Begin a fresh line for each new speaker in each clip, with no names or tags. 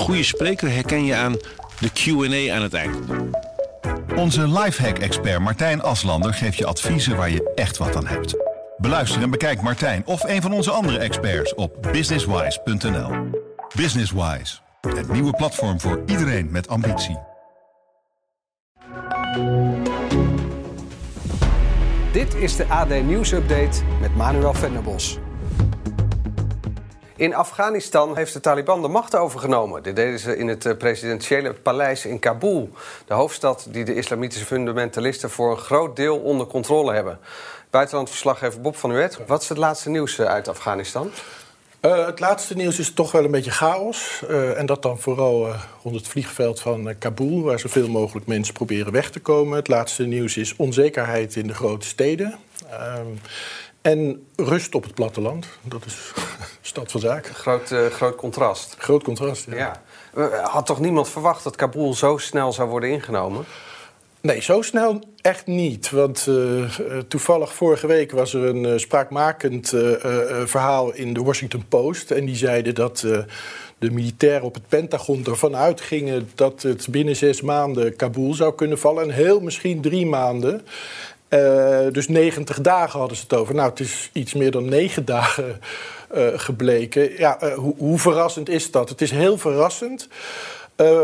goede spreker herken je aan de Q&A aan het eind.
Onze lifehack-expert Martijn Aslander geeft je adviezen waar je echt wat aan hebt. Beluister en bekijk Martijn of een van onze andere experts op businesswise.nl. Businesswise, het nieuwe platform voor iedereen met ambitie.
Dit is de AD Nieuws Update met Manuel Venderbos. In Afghanistan heeft de Taliban de macht overgenomen. Dit deden ze in het eh, presidentiële paleis in Kabul. De hoofdstad die de islamitische fundamentalisten voor een groot deel onder controle hebben. Buitenlandverslaggever Bob van Uwet. Wat is het laatste nieuws eh, uit Afghanistan?
Uh, het laatste nieuws is toch wel een beetje chaos. En dat dan vooral rond het vliegveld van Kabul, waar zoveel mogelijk mensen proberen weg te komen. Het laatste nieuws is onzekerheid in de grote steden. En rust op het platteland. Dat is stad van zaken.
Groot, groot contrast.
Groot contrast, ja.
ja. Had toch niemand verwacht dat Kabul zo snel zou worden ingenomen?
Nee, zo snel echt niet. Want uh, toevallig vorige week was er een uh, spraakmakend verhaal in de Washington Post. En die zeiden dat de militairen op het Pentagon ervan uitgingen dat het binnen zes maanden Kabul zou kunnen vallen. En heel misschien drie maanden. Dus 90 dagen hadden ze het over. Nou, het is iets meer dan negen dagen gebleken. Ja, hoe, hoe verrassend is dat? Het is heel verrassend.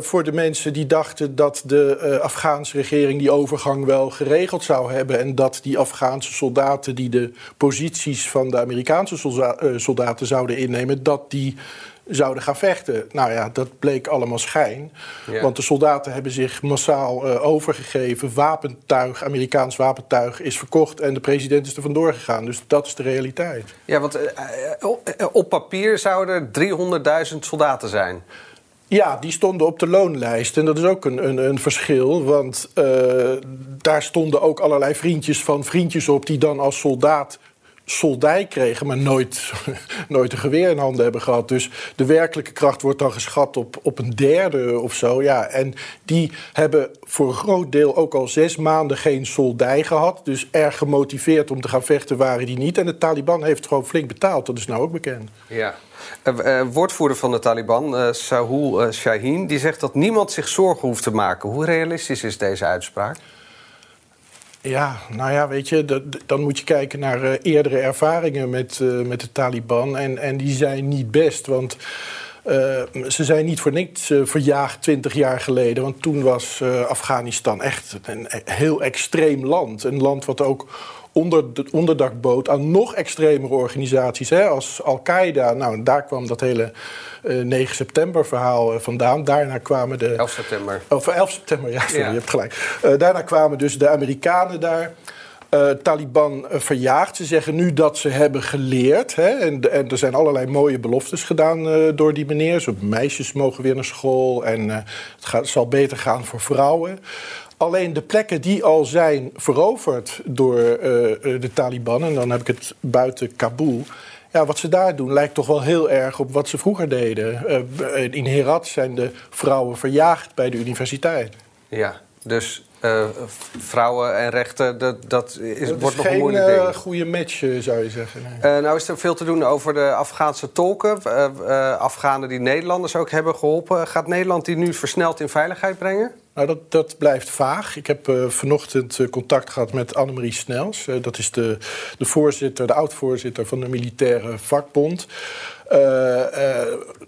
Voor de mensen die dachten dat de Afghaanse regering die overgang wel geregeld zou hebben. En dat die Afghaanse soldaten die de posities van de Amerikaanse solda soldaten zouden innemen, dat die zouden gaan vechten. Nou ja, dat bleek allemaal schijn. Ja. Want de soldaten hebben zich massaal overgegeven. Wapentuig, Amerikaans wapentuig is verkocht en de president is er vandoor gegaan. Dus dat is de realiteit.
Ja, want op papier zouden er 300.000 soldaten zijn.
Ja, die stonden op de loonlijst. En dat is ook een, een, een verschil. Want daar stonden ook allerlei vriendjes van vriendjes op... die dan als soldaat soldij kregen, maar nooit, nooit een geweer in handen hebben gehad. Dus de werkelijke kracht wordt dan geschat op, op een derde of zo. Ja. En die hebben voor een groot deel ook al zes maanden geen soldij gehad. Dus erg gemotiveerd om te gaan vechten waren die niet. En de Taliban heeft gewoon flink betaald, dat is nou ook bekend.
Ja. Uh, uh, woordvoerder van de Taliban, uh, Sahul Shaheen, die zegt dat niemand zich zorgen hoeft te maken. Hoe realistisch is deze uitspraak?
Ja, nou ja, weet je, dan moet je kijken naar uh, eerdere ervaringen met, uh, met de Taliban. En, en die zijn niet best, want uh, ze zijn niet voor niks verjaagd twintig jaar geleden. Want toen was Afghanistan echt een heel extreem land. Een land wat ook onder de onderdak bood aan nog extremere organisaties, hè, als Al-Qaeda. Nou, daar kwam dat hele uh, eh, 9 september verhaal uh, vandaan. Daarna kwamen de...
11 september.
Of 11 september, ja, sorry, ja. je hebt gelijk. Uh, daarna kwamen dus de Amerikanen daar. Uh, Taliban verjaagd. Ze zeggen nu dat ze hebben geleerd. Hè, en, en, er zijn allerlei mooie beloftes gedaan uh, door die meneer. Zo, meisjes mogen weer naar school en het gaat, zal beter gaan voor vrouwen. Alleen de plekken die al zijn veroverd door uh, de Taliban, en dan heb ik het buiten Kabul. Ja, wat ze daar doen lijkt toch wel heel erg op wat ze vroeger deden. Uh, in Herat zijn de vrouwen verjaagd bij de universiteit.
Ja, dus uh, vrouwen en rechten, dat, dat, is,
dat
wordt
is
nog een moeilijk
geen
ding.
uh, goede match, zou je zeggen. Nee.
Nou is er veel te doen over de Afghaanse tolken. Afghanen die Nederlanders ook hebben geholpen. Gaat Nederland die nu versneld in veiligheid brengen?
Nou, dat, dat blijft vaag. Ik heb uh, vanochtend uh, contact gehad met Annemarie Snels. Uh, dat is de, de voorzitter, de oud-voorzitter van de militaire vakbond.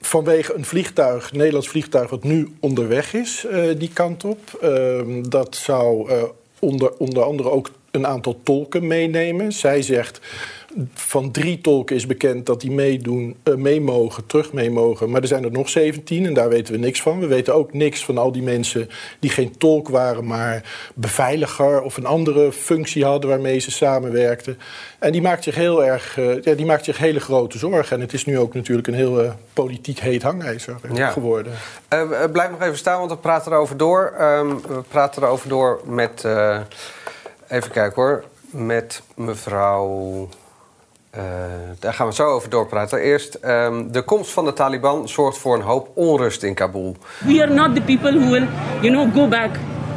vanwege een vliegtuig, een Nederlands vliegtuig, wat nu onderweg is, die kant op. Ehm, dat zou onder, onder andere ook een aantal tolken meenemen. Zij zegt van drie tolken is bekend dat die meedoen, uh, mee mogen, terug mee mogen. Maar er zijn er nog 17 en daar weten we niks van. We weten ook niks van al die mensen die geen tolk waren, maar beveiliger of een andere functie hadden waarmee ze samenwerkten. En die maakt zich heel erg, uh, ja, die maakt zich hele grote zorgen. En het is nu ook natuurlijk een heel uh, politiek heet hangijzer ja. geworden.
blijf nog even staan, want we praten erover door. Um, we praten erover door met, even kijken hoor, met mevrouw. Uh, daar gaan we zo over doorpraten. Eerst, um, de komst van de Taliban zorgt voor een hoop onrust in Kabul.
We are not the people who will, you know, go back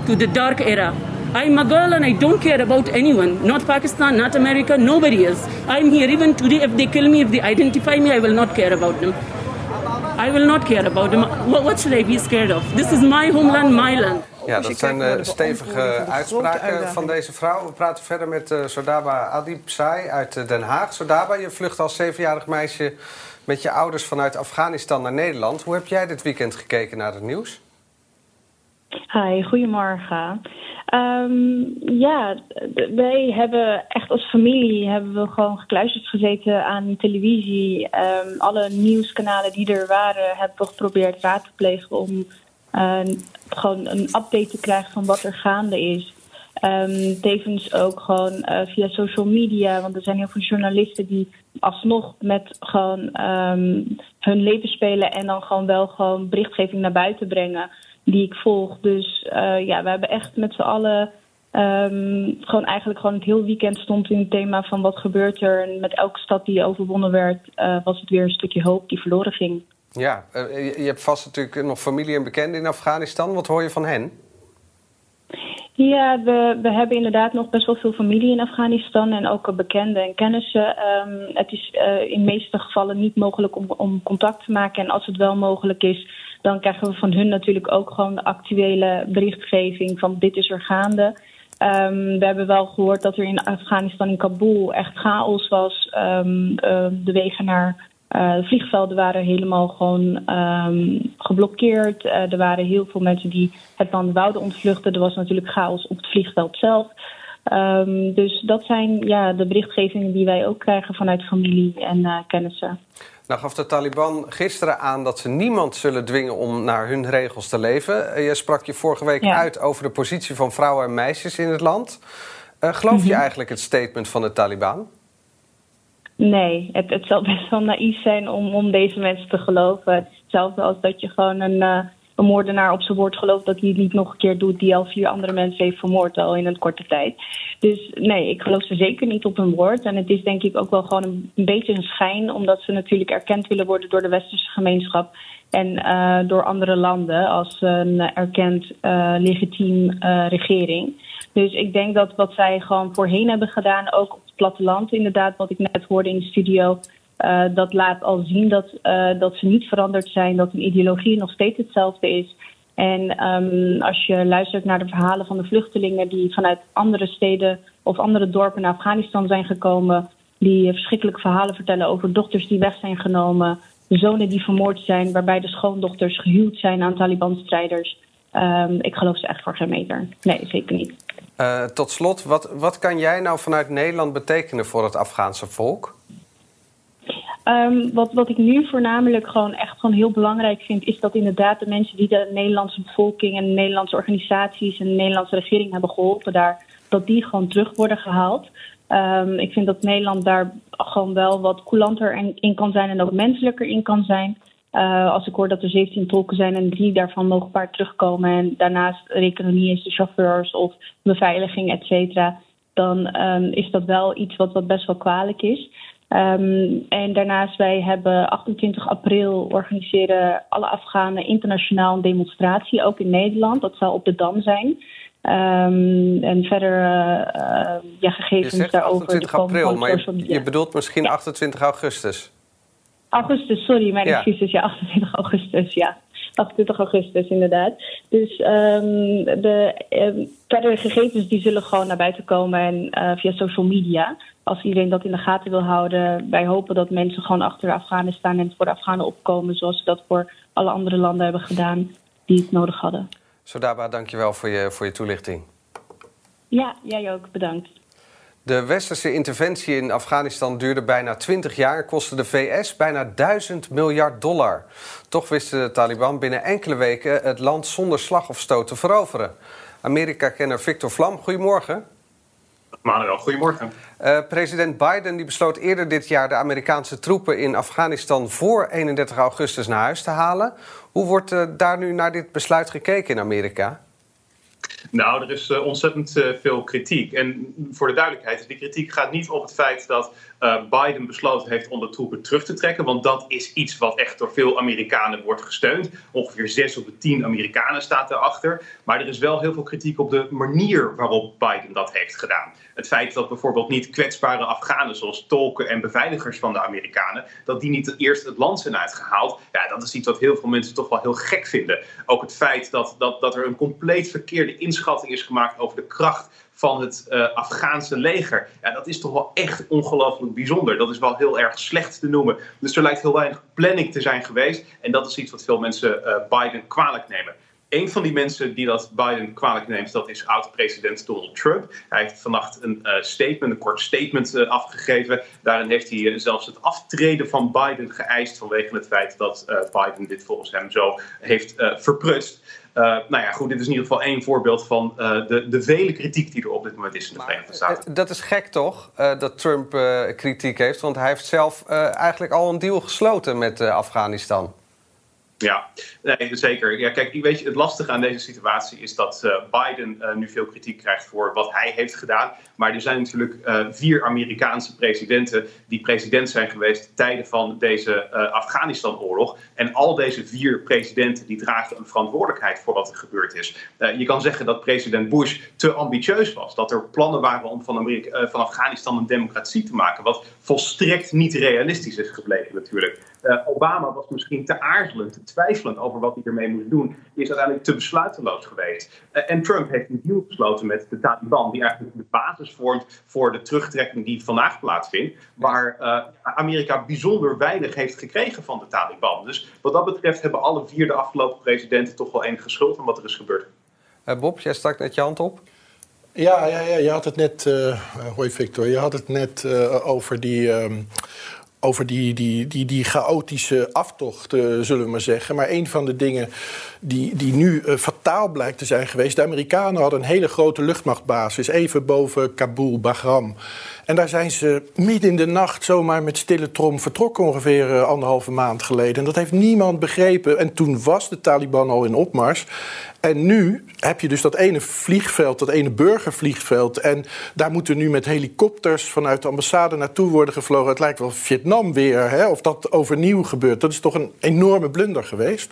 to the dark era. I'm a girl and I don't care about anyone. Not Pakistan, not America, nobody else. I'm here even today. If they kill me, if they identify me, I will not care about them. I will not care about them. What, should I be scared of? This is my homeland, my land.
Ja, dat zijn uh, stevige uitspraken van deze vrouw. We praten verder met uh, Sodaba Adipsai uit Den Haag. Sodaba, je vlucht als zevenjarig meisje met je ouders vanuit Afghanistan naar Nederland. Hoe heb jij dit weekend gekeken naar het nieuws?
Hi, goedemorgen. Um, ja, wij hebben echt als familie hebben we gewoon gekluisterd gezeten aan televisie. Um, alle nieuwskanalen die er waren, hebben we geprobeerd raad te plegen om gewoon een update te krijgen van wat er gaande is. Um, tevens ook gewoon uh, via social media, want er zijn heel veel journalisten die alsnog met gewoon um, hun leven spelen en dan gewoon wel gewoon berichtgeving naar buiten brengen die ik volg. Dus uh, ja, we hebben echt met z'n allen um, gewoon eigenlijk gewoon het heel weekend stond in het thema van wat gebeurt er. En met elke stad die overwonnen werd, uh, was het weer een stukje hoop die verloren ging.
Ja, uh, je hebt vast natuurlijk nog familie en bekenden in Afghanistan. Wat hoor je van hen?
Ja, we, we hebben inderdaad nog best wel veel familie in Afghanistan en ook bekenden en kennissen. Um, het is uh, in de meeste gevallen niet mogelijk om, om contact te maken. En als het wel mogelijk is, dan krijgen we van hun natuurlijk ook gewoon de actuele berichtgeving van dit is er gaande. Um, we hebben wel gehoord dat er in Afghanistan, in Kabul, echt chaos was. Um, uh, de wegen naar uh, de vliegvelden waren helemaal gewoon um, geblokkeerd. Uh, er waren heel veel mensen die het land wouden ontvluchten. Er was natuurlijk chaos op het vliegveld zelf. Um, dus dat zijn ja, de berichtgevingen die wij ook krijgen vanuit familie en uh, kennissen.
Nou gaf de Taliban gisteren aan dat ze niemand zullen dwingen om naar hun regels te leven. Je sprak je vorige week ja. uit over de positie van vrouwen en meisjes in het land. geloof mm -hmm. je eigenlijk het statement van de Taliban?
Nee, het, het zal best wel naïef zijn om, om deze mensen te geloven. Hetzelfde als dat je gewoon een, uh, een moordenaar op zijn woord gelooft dat hij het niet nog een keer doet die al vier andere mensen heeft vermoord al in een korte tijd. Dus nee, ik geloof ze zeker niet op hun woord. En het is denk ik ook wel gewoon een, een beetje een schijn, omdat ze natuurlijk erkend willen worden door de westerse gemeenschap en uh, door andere landen als een erkend uh, legitiem regering. Dus ik denk dat wat zij gewoon voorheen hebben gedaan, ook op het platteland, inderdaad, wat ik net hoorde in de studio, dat laat al zien dat, dat ze niet veranderd zijn, dat hun ideologie nog steeds hetzelfde is. En um, als je luistert naar de verhalen van de vluchtelingen die vanuit andere steden of andere dorpen naar Afghanistan zijn gekomen, die verschrikkelijke verhalen vertellen over dochters die weg zijn genomen, zonen die vermoord zijn, waarbij de schoondochters gehuwd zijn aan Taliban-strijders. Um, ik geloof ze echt voor geen meter. Nee, zeker niet.
Uh, tot slot, wat, wat kan jij nou vanuit Nederland betekenen voor het Afghaanse volk?
Um, wat, wat ik nu voornamelijk gewoon echt gewoon heel belangrijk vind, is dat inderdaad de mensen die de Nederlandse bevolking en de Nederlandse organisaties en de Nederlandse regering hebben geholpen daar, dat die gewoon terug worden gehaald. Um, ik vind dat Nederland daar gewoon wel wat coulanter in kan zijn en ook menselijker in kan zijn. Uh, als ik hoor dat er 17 tolken zijn en drie daarvan mogen paar terugkomen en daarnaast rekenen niet de chauffeurs of beveiliging, et cetera, dan um, is dat wel iets wat, wat best wel kwalijk is. Um, en daarnaast, wij hebben 28 april organiseren alle Afghanen internationaal een demonstratie, ook in Nederland. Dat zal op de Dam zijn. Um, en verder uh, uh, ja, gegevens
je zegt
daarover.
28 april, maar je, je, bedoelt misschien ja. 28 augustus.
Augustus, sorry, mijn ja. excuses. Ja, 28 augustus, ja. 28 augustus, inderdaad. Dus um, de um, verdere gegevens die zullen gewoon naar buiten komen en uh, via social media. Als iedereen dat in de gaten wil houden. Wij hopen dat mensen gewoon achter Afghanistan en voor de Afghanen opkomen. Zoals ze dat voor alle andere landen hebben gedaan die het nodig hadden.
Sodaba, dankjewel voor je, voor je toelichting.
Ja, jij ook. Bedankt.
De westerse interventie in Afghanistan duurde bijna 20 jaar en kostte de VS bijna 1000 miljard dollar. Toch wisten de Taliban binnen enkele weken het land zonder slag of stoot te veroveren. Amerika-kenner Victor Vlam, goedemorgen.
Manuel, goedemorgen.
Uh, president Biden die besloot eerder dit jaar de Amerikaanse troepen in Afghanistan voor 31 augustus naar huis te halen. Hoe wordt uh, daar nu naar dit besluit gekeken in Amerika?
Nou, er is uh, ontzettend uh, veel kritiek. En voor de duidelijkheid, die kritiek gaat niet op het feit dat uh, Biden besloten heeft om de troepen terug te trekken. Want dat is iets wat echt door veel Amerikanen wordt gesteund. Ongeveer 6 op de 10 Amerikanen staat erachter. Maar er is wel heel veel kritiek op de manier waarop Biden dat heeft gedaan. Het feit dat bijvoorbeeld niet kwetsbare Afghanen, zoals tolken en beveiligers van de Amerikanen, dat die niet eerst het land zijn uitgehaald. Ja, dat is iets wat heel veel mensen toch wel heel gek vinden. Ook het feit dat, dat, dat er een compleet verkeerde inschatting is gemaakt over de kracht van het uh, Afghaanse leger. Ja, dat is toch wel echt ongelooflijk bijzonder. Dat is wel heel erg slecht te noemen. Dus er lijkt heel weinig planning te zijn geweest. En dat is iets wat veel mensen uh, Biden kwalijk nemen. Een van die mensen die dat Biden kwalijk neemt, dat is oud-president Donald Trump. Hij heeft vannacht een uh, statement, een kort statement uh, afgegeven. Daarin heeft hij uh, zelfs het aftreden van Biden geëist vanwege het feit dat Biden dit volgens hem zo heeft verprutst. nou ja, goed, dit is in ieder geval één voorbeeld van de, de vele kritiek die er op dit moment is in de Verenigde Staten.
Dat is gek toch, dat Trump kritiek heeft, want hij heeft zelf eigenlijk al een deal gesloten met Afghanistan.
Ja, nee, zeker. Ja, kijk, weet je, het lastige aan deze situatie is dat uh, Biden uh, nu veel kritiek krijgt voor wat hij heeft gedaan. Maar er zijn natuurlijk uh, vier Amerikaanse presidenten die president zijn geweest tijden van deze Afghanistan-oorlog. En al deze vier presidenten die dragen een verantwoordelijkheid voor wat er gebeurd is. je kan zeggen dat president Bush te ambitieus was. Dat er plannen waren om van, Amerika, van Afghanistan een democratie te maken. Wat volstrekt niet realistisch is gebleken natuurlijk. Obama was misschien te aarzelend, twijfelend over wat hij ermee moest doen, is uiteindelijk te besluiteloos geweest. Uh, en Trump heeft een deal gesloten met de Taliban, die eigenlijk de basis vormt voor de terugtrekking die vandaag plaatsvindt, waar uh, Amerika bijzonder weinig heeft gekregen van de Taliban. Dus wat dat betreft hebben alle vier de afgelopen presidenten toch wel enige schuld aan wat er is gebeurd.
Uh, Bob, jij stak net je hand op.
Ja, ja, ja, je had het net, hoi Victor, je had het net over die, um, over die, die, die, die chaotische aftocht, uh, zullen we maar zeggen. Maar een van de dingen die, die nu uh, fataal blijkt te zijn geweest... de Amerikanen hadden een hele grote luchtmachtbasis... even boven Kabul, Bagram. En daar zijn ze midden in de nacht zomaar met stille trom vertrokken... ongeveer uh, anderhalve maand geleden. En dat heeft niemand begrepen. En toen was de Taliban al in opmars. En nu heb je dus dat ene vliegveld, dat ene burgervliegveld. En daar moeten nu met helikopters vanuit de ambassade naartoe worden gevlogen. Het lijkt wel Vietnam weer, hè? of dat overnieuw gebeurt. Dat is toch een enorme blunder geweest?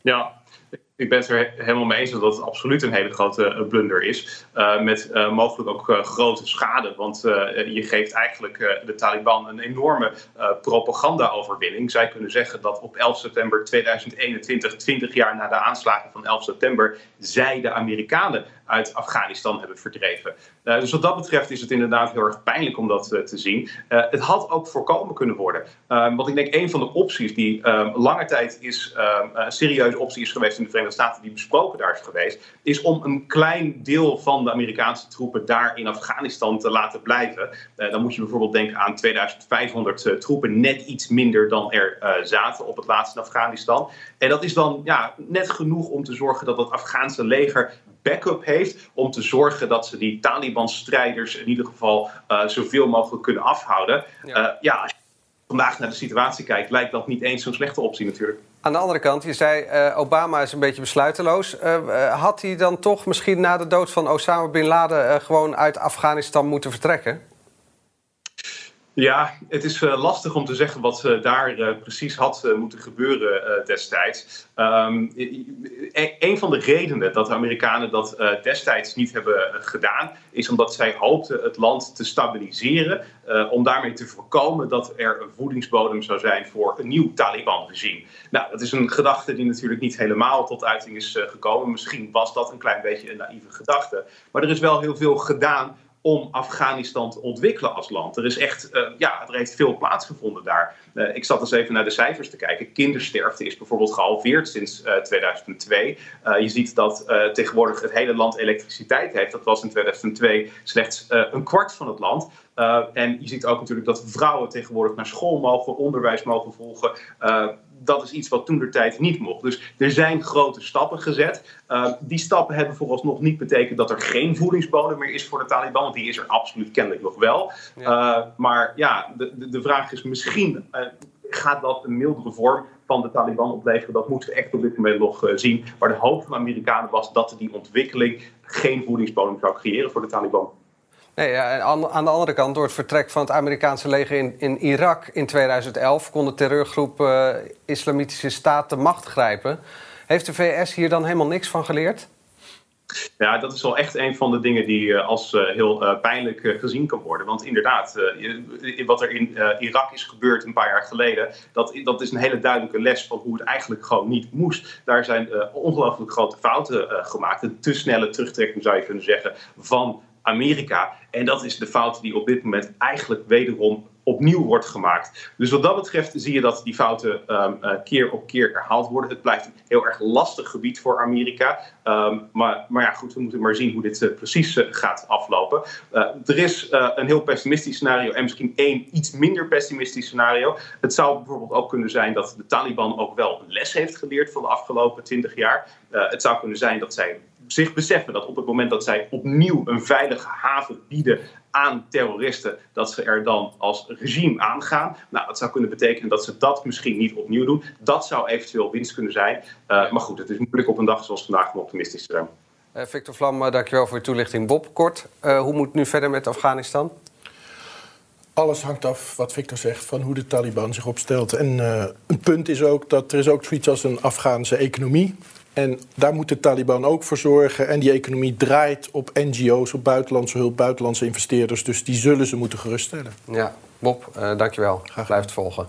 Ja, ik ben het er helemaal mee eens dat het absoluut een hele grote uh, blunder is. Uh, met uh, mogelijk ook grote schade. Want je geeft eigenlijk de Taliban een enorme propaganda-overwinning. Zij kunnen zeggen dat op 11 september 2021, 20 jaar na de aanslagen van 11 september, zij de Amerikanen uit Afghanistan hebben verdreven. Uh, dus wat dat betreft is het inderdaad heel erg pijnlijk om dat uh, te zien. Uh, het had ook voorkomen kunnen worden. want ik denk een van de opties die lange tijd is, een serieuze optie is geweest in de Verenigde Staten, die besproken daar is geweest, is om een klein deel van de Amerikaanse troepen daar in Afghanistan te laten blijven. dan moet je bijvoorbeeld denken aan 2500 troepen, net iets minder dan er zaten op het laatste in Afghanistan. En dat is dan ja, net genoeg om te zorgen dat het Afghaanse leger backup heeft om te zorgen dat ze die Taliban-strijders in ieder geval uh, zoveel mogelijk kunnen afhouden. Ja. Uh, ja, als je vandaag naar de situatie kijkt, lijkt dat niet eens zo'n slechte optie natuurlijk.
Aan de andere kant, je zei uh, Obama is een beetje besluiteloos. had hij dan toch misschien na de dood van Osama bin Laden gewoon uit Afghanistan moeten vertrekken?
Ja, het is uh, lastig om te zeggen wat uh, daar uh, precies had moeten gebeuren destijds. Um, een van de redenen dat de Amerikanen dat destijds niet hebben gedaan, is omdat zij hoopten het land te stabiliseren. om daarmee te voorkomen dat er een voedingsbodem zou zijn voor een nieuw Taliban-regime. Nou, dat is een gedachte die natuurlijk niet helemaal tot uiting is gekomen. Misschien was dat een klein beetje een naïeve gedachte. Maar er is wel heel veel gedaan om Afghanistan te ontwikkelen als land. Er is echt, uh, ja, er heeft veel plaatsgevonden daar. Uh, ik zat eens even naar de cijfers te kijken. Kindersterfte is bijvoorbeeld gehalveerd sinds uh, 2002. je ziet dat tegenwoordig het hele land elektriciteit heeft. Dat was in 2002 slechts een kwart van het land. en je ziet ook natuurlijk dat vrouwen tegenwoordig naar school mogen, onderwijs mogen volgen dat is iets wat toen de tijd niet mocht. Dus er zijn grote stappen gezet. Uh, die stappen hebben vooralsnog niet betekend dat er geen voedingsbodem meer is voor de Taliban. Want die is er absoluut kennelijk nog wel. Ja. Uh, maar ja, de, de, de, vraag is misschien. Uh, gaat dat een mildere vorm van de Taliban opleveren, dat moeten we echt op dit moment nog zien. Maar de hoop van de Amerikanen was dat die ontwikkeling geen voedingsbodem zou creëren voor de Taliban.
Nee, aan, de andere kant, door het vertrek van het Amerikaanse leger in, in Irak in 2011 kon de terreurgroep uh, Islamitische Staat de macht grijpen. Heeft de VS hier dan helemaal niks van geleerd?
Ja, dat is wel echt een van de dingen die uh, als uh, heel pijnlijk gezien kan worden. Want inderdaad, wat er in Irak is gebeurd een paar jaar geleden, dat, dat is een hele duidelijke les van hoe het eigenlijk gewoon niet moest. Daar zijn ongelooflijk grote fouten gemaakt. Een te snelle terugtrekking zou je kunnen zeggen van Amerika. En dat is de fout die op dit moment eigenlijk wederom opnieuw wordt gemaakt. Dus wat dat betreft zie je dat die fouten um, uh, keer op keer herhaald worden. Het blijft een heel erg lastig gebied voor Amerika. Um, maar, maar ja, goed, we moeten maar zien hoe dit uh, precies uh, gaat aflopen. er is een heel pessimistisch scenario en misschien één iets minder pessimistisch scenario. Het zou bijvoorbeeld ook kunnen zijn dat de Taliban ook wel les heeft geleerd van de afgelopen twintig jaar. het zou kunnen zijn dat zij zich beseffen dat op het moment dat zij opnieuw een veilige haven bieden aan terroristen, dat ze er dan als regime aangaan. Nou, dat zou kunnen betekenen dat ze dat misschien niet opnieuw doen. Dat zou eventueel winst kunnen zijn. Uh, maar goed, het is moeilijk op een dag zoals vandaag om optimistisch te zijn.
Uh, Victor Vlam, uh, dankjewel voor je toelichting. Bob, kort, hoe moet het nu verder met Afghanistan?
Alles hangt af, wat Victor zegt, van hoe de Taliban zich opstelt. En een punt is ook dat er is ook zoiets als een Afghaanse economie. En daar moet de Taliban ook voor zorgen. En die economie draait op NGO's, op buitenlandse hulp, buitenlandse investeerders. Dus die zullen ze moeten geruststellen.
Ja, Bob, uh, dankjewel. Graag blijft volgen.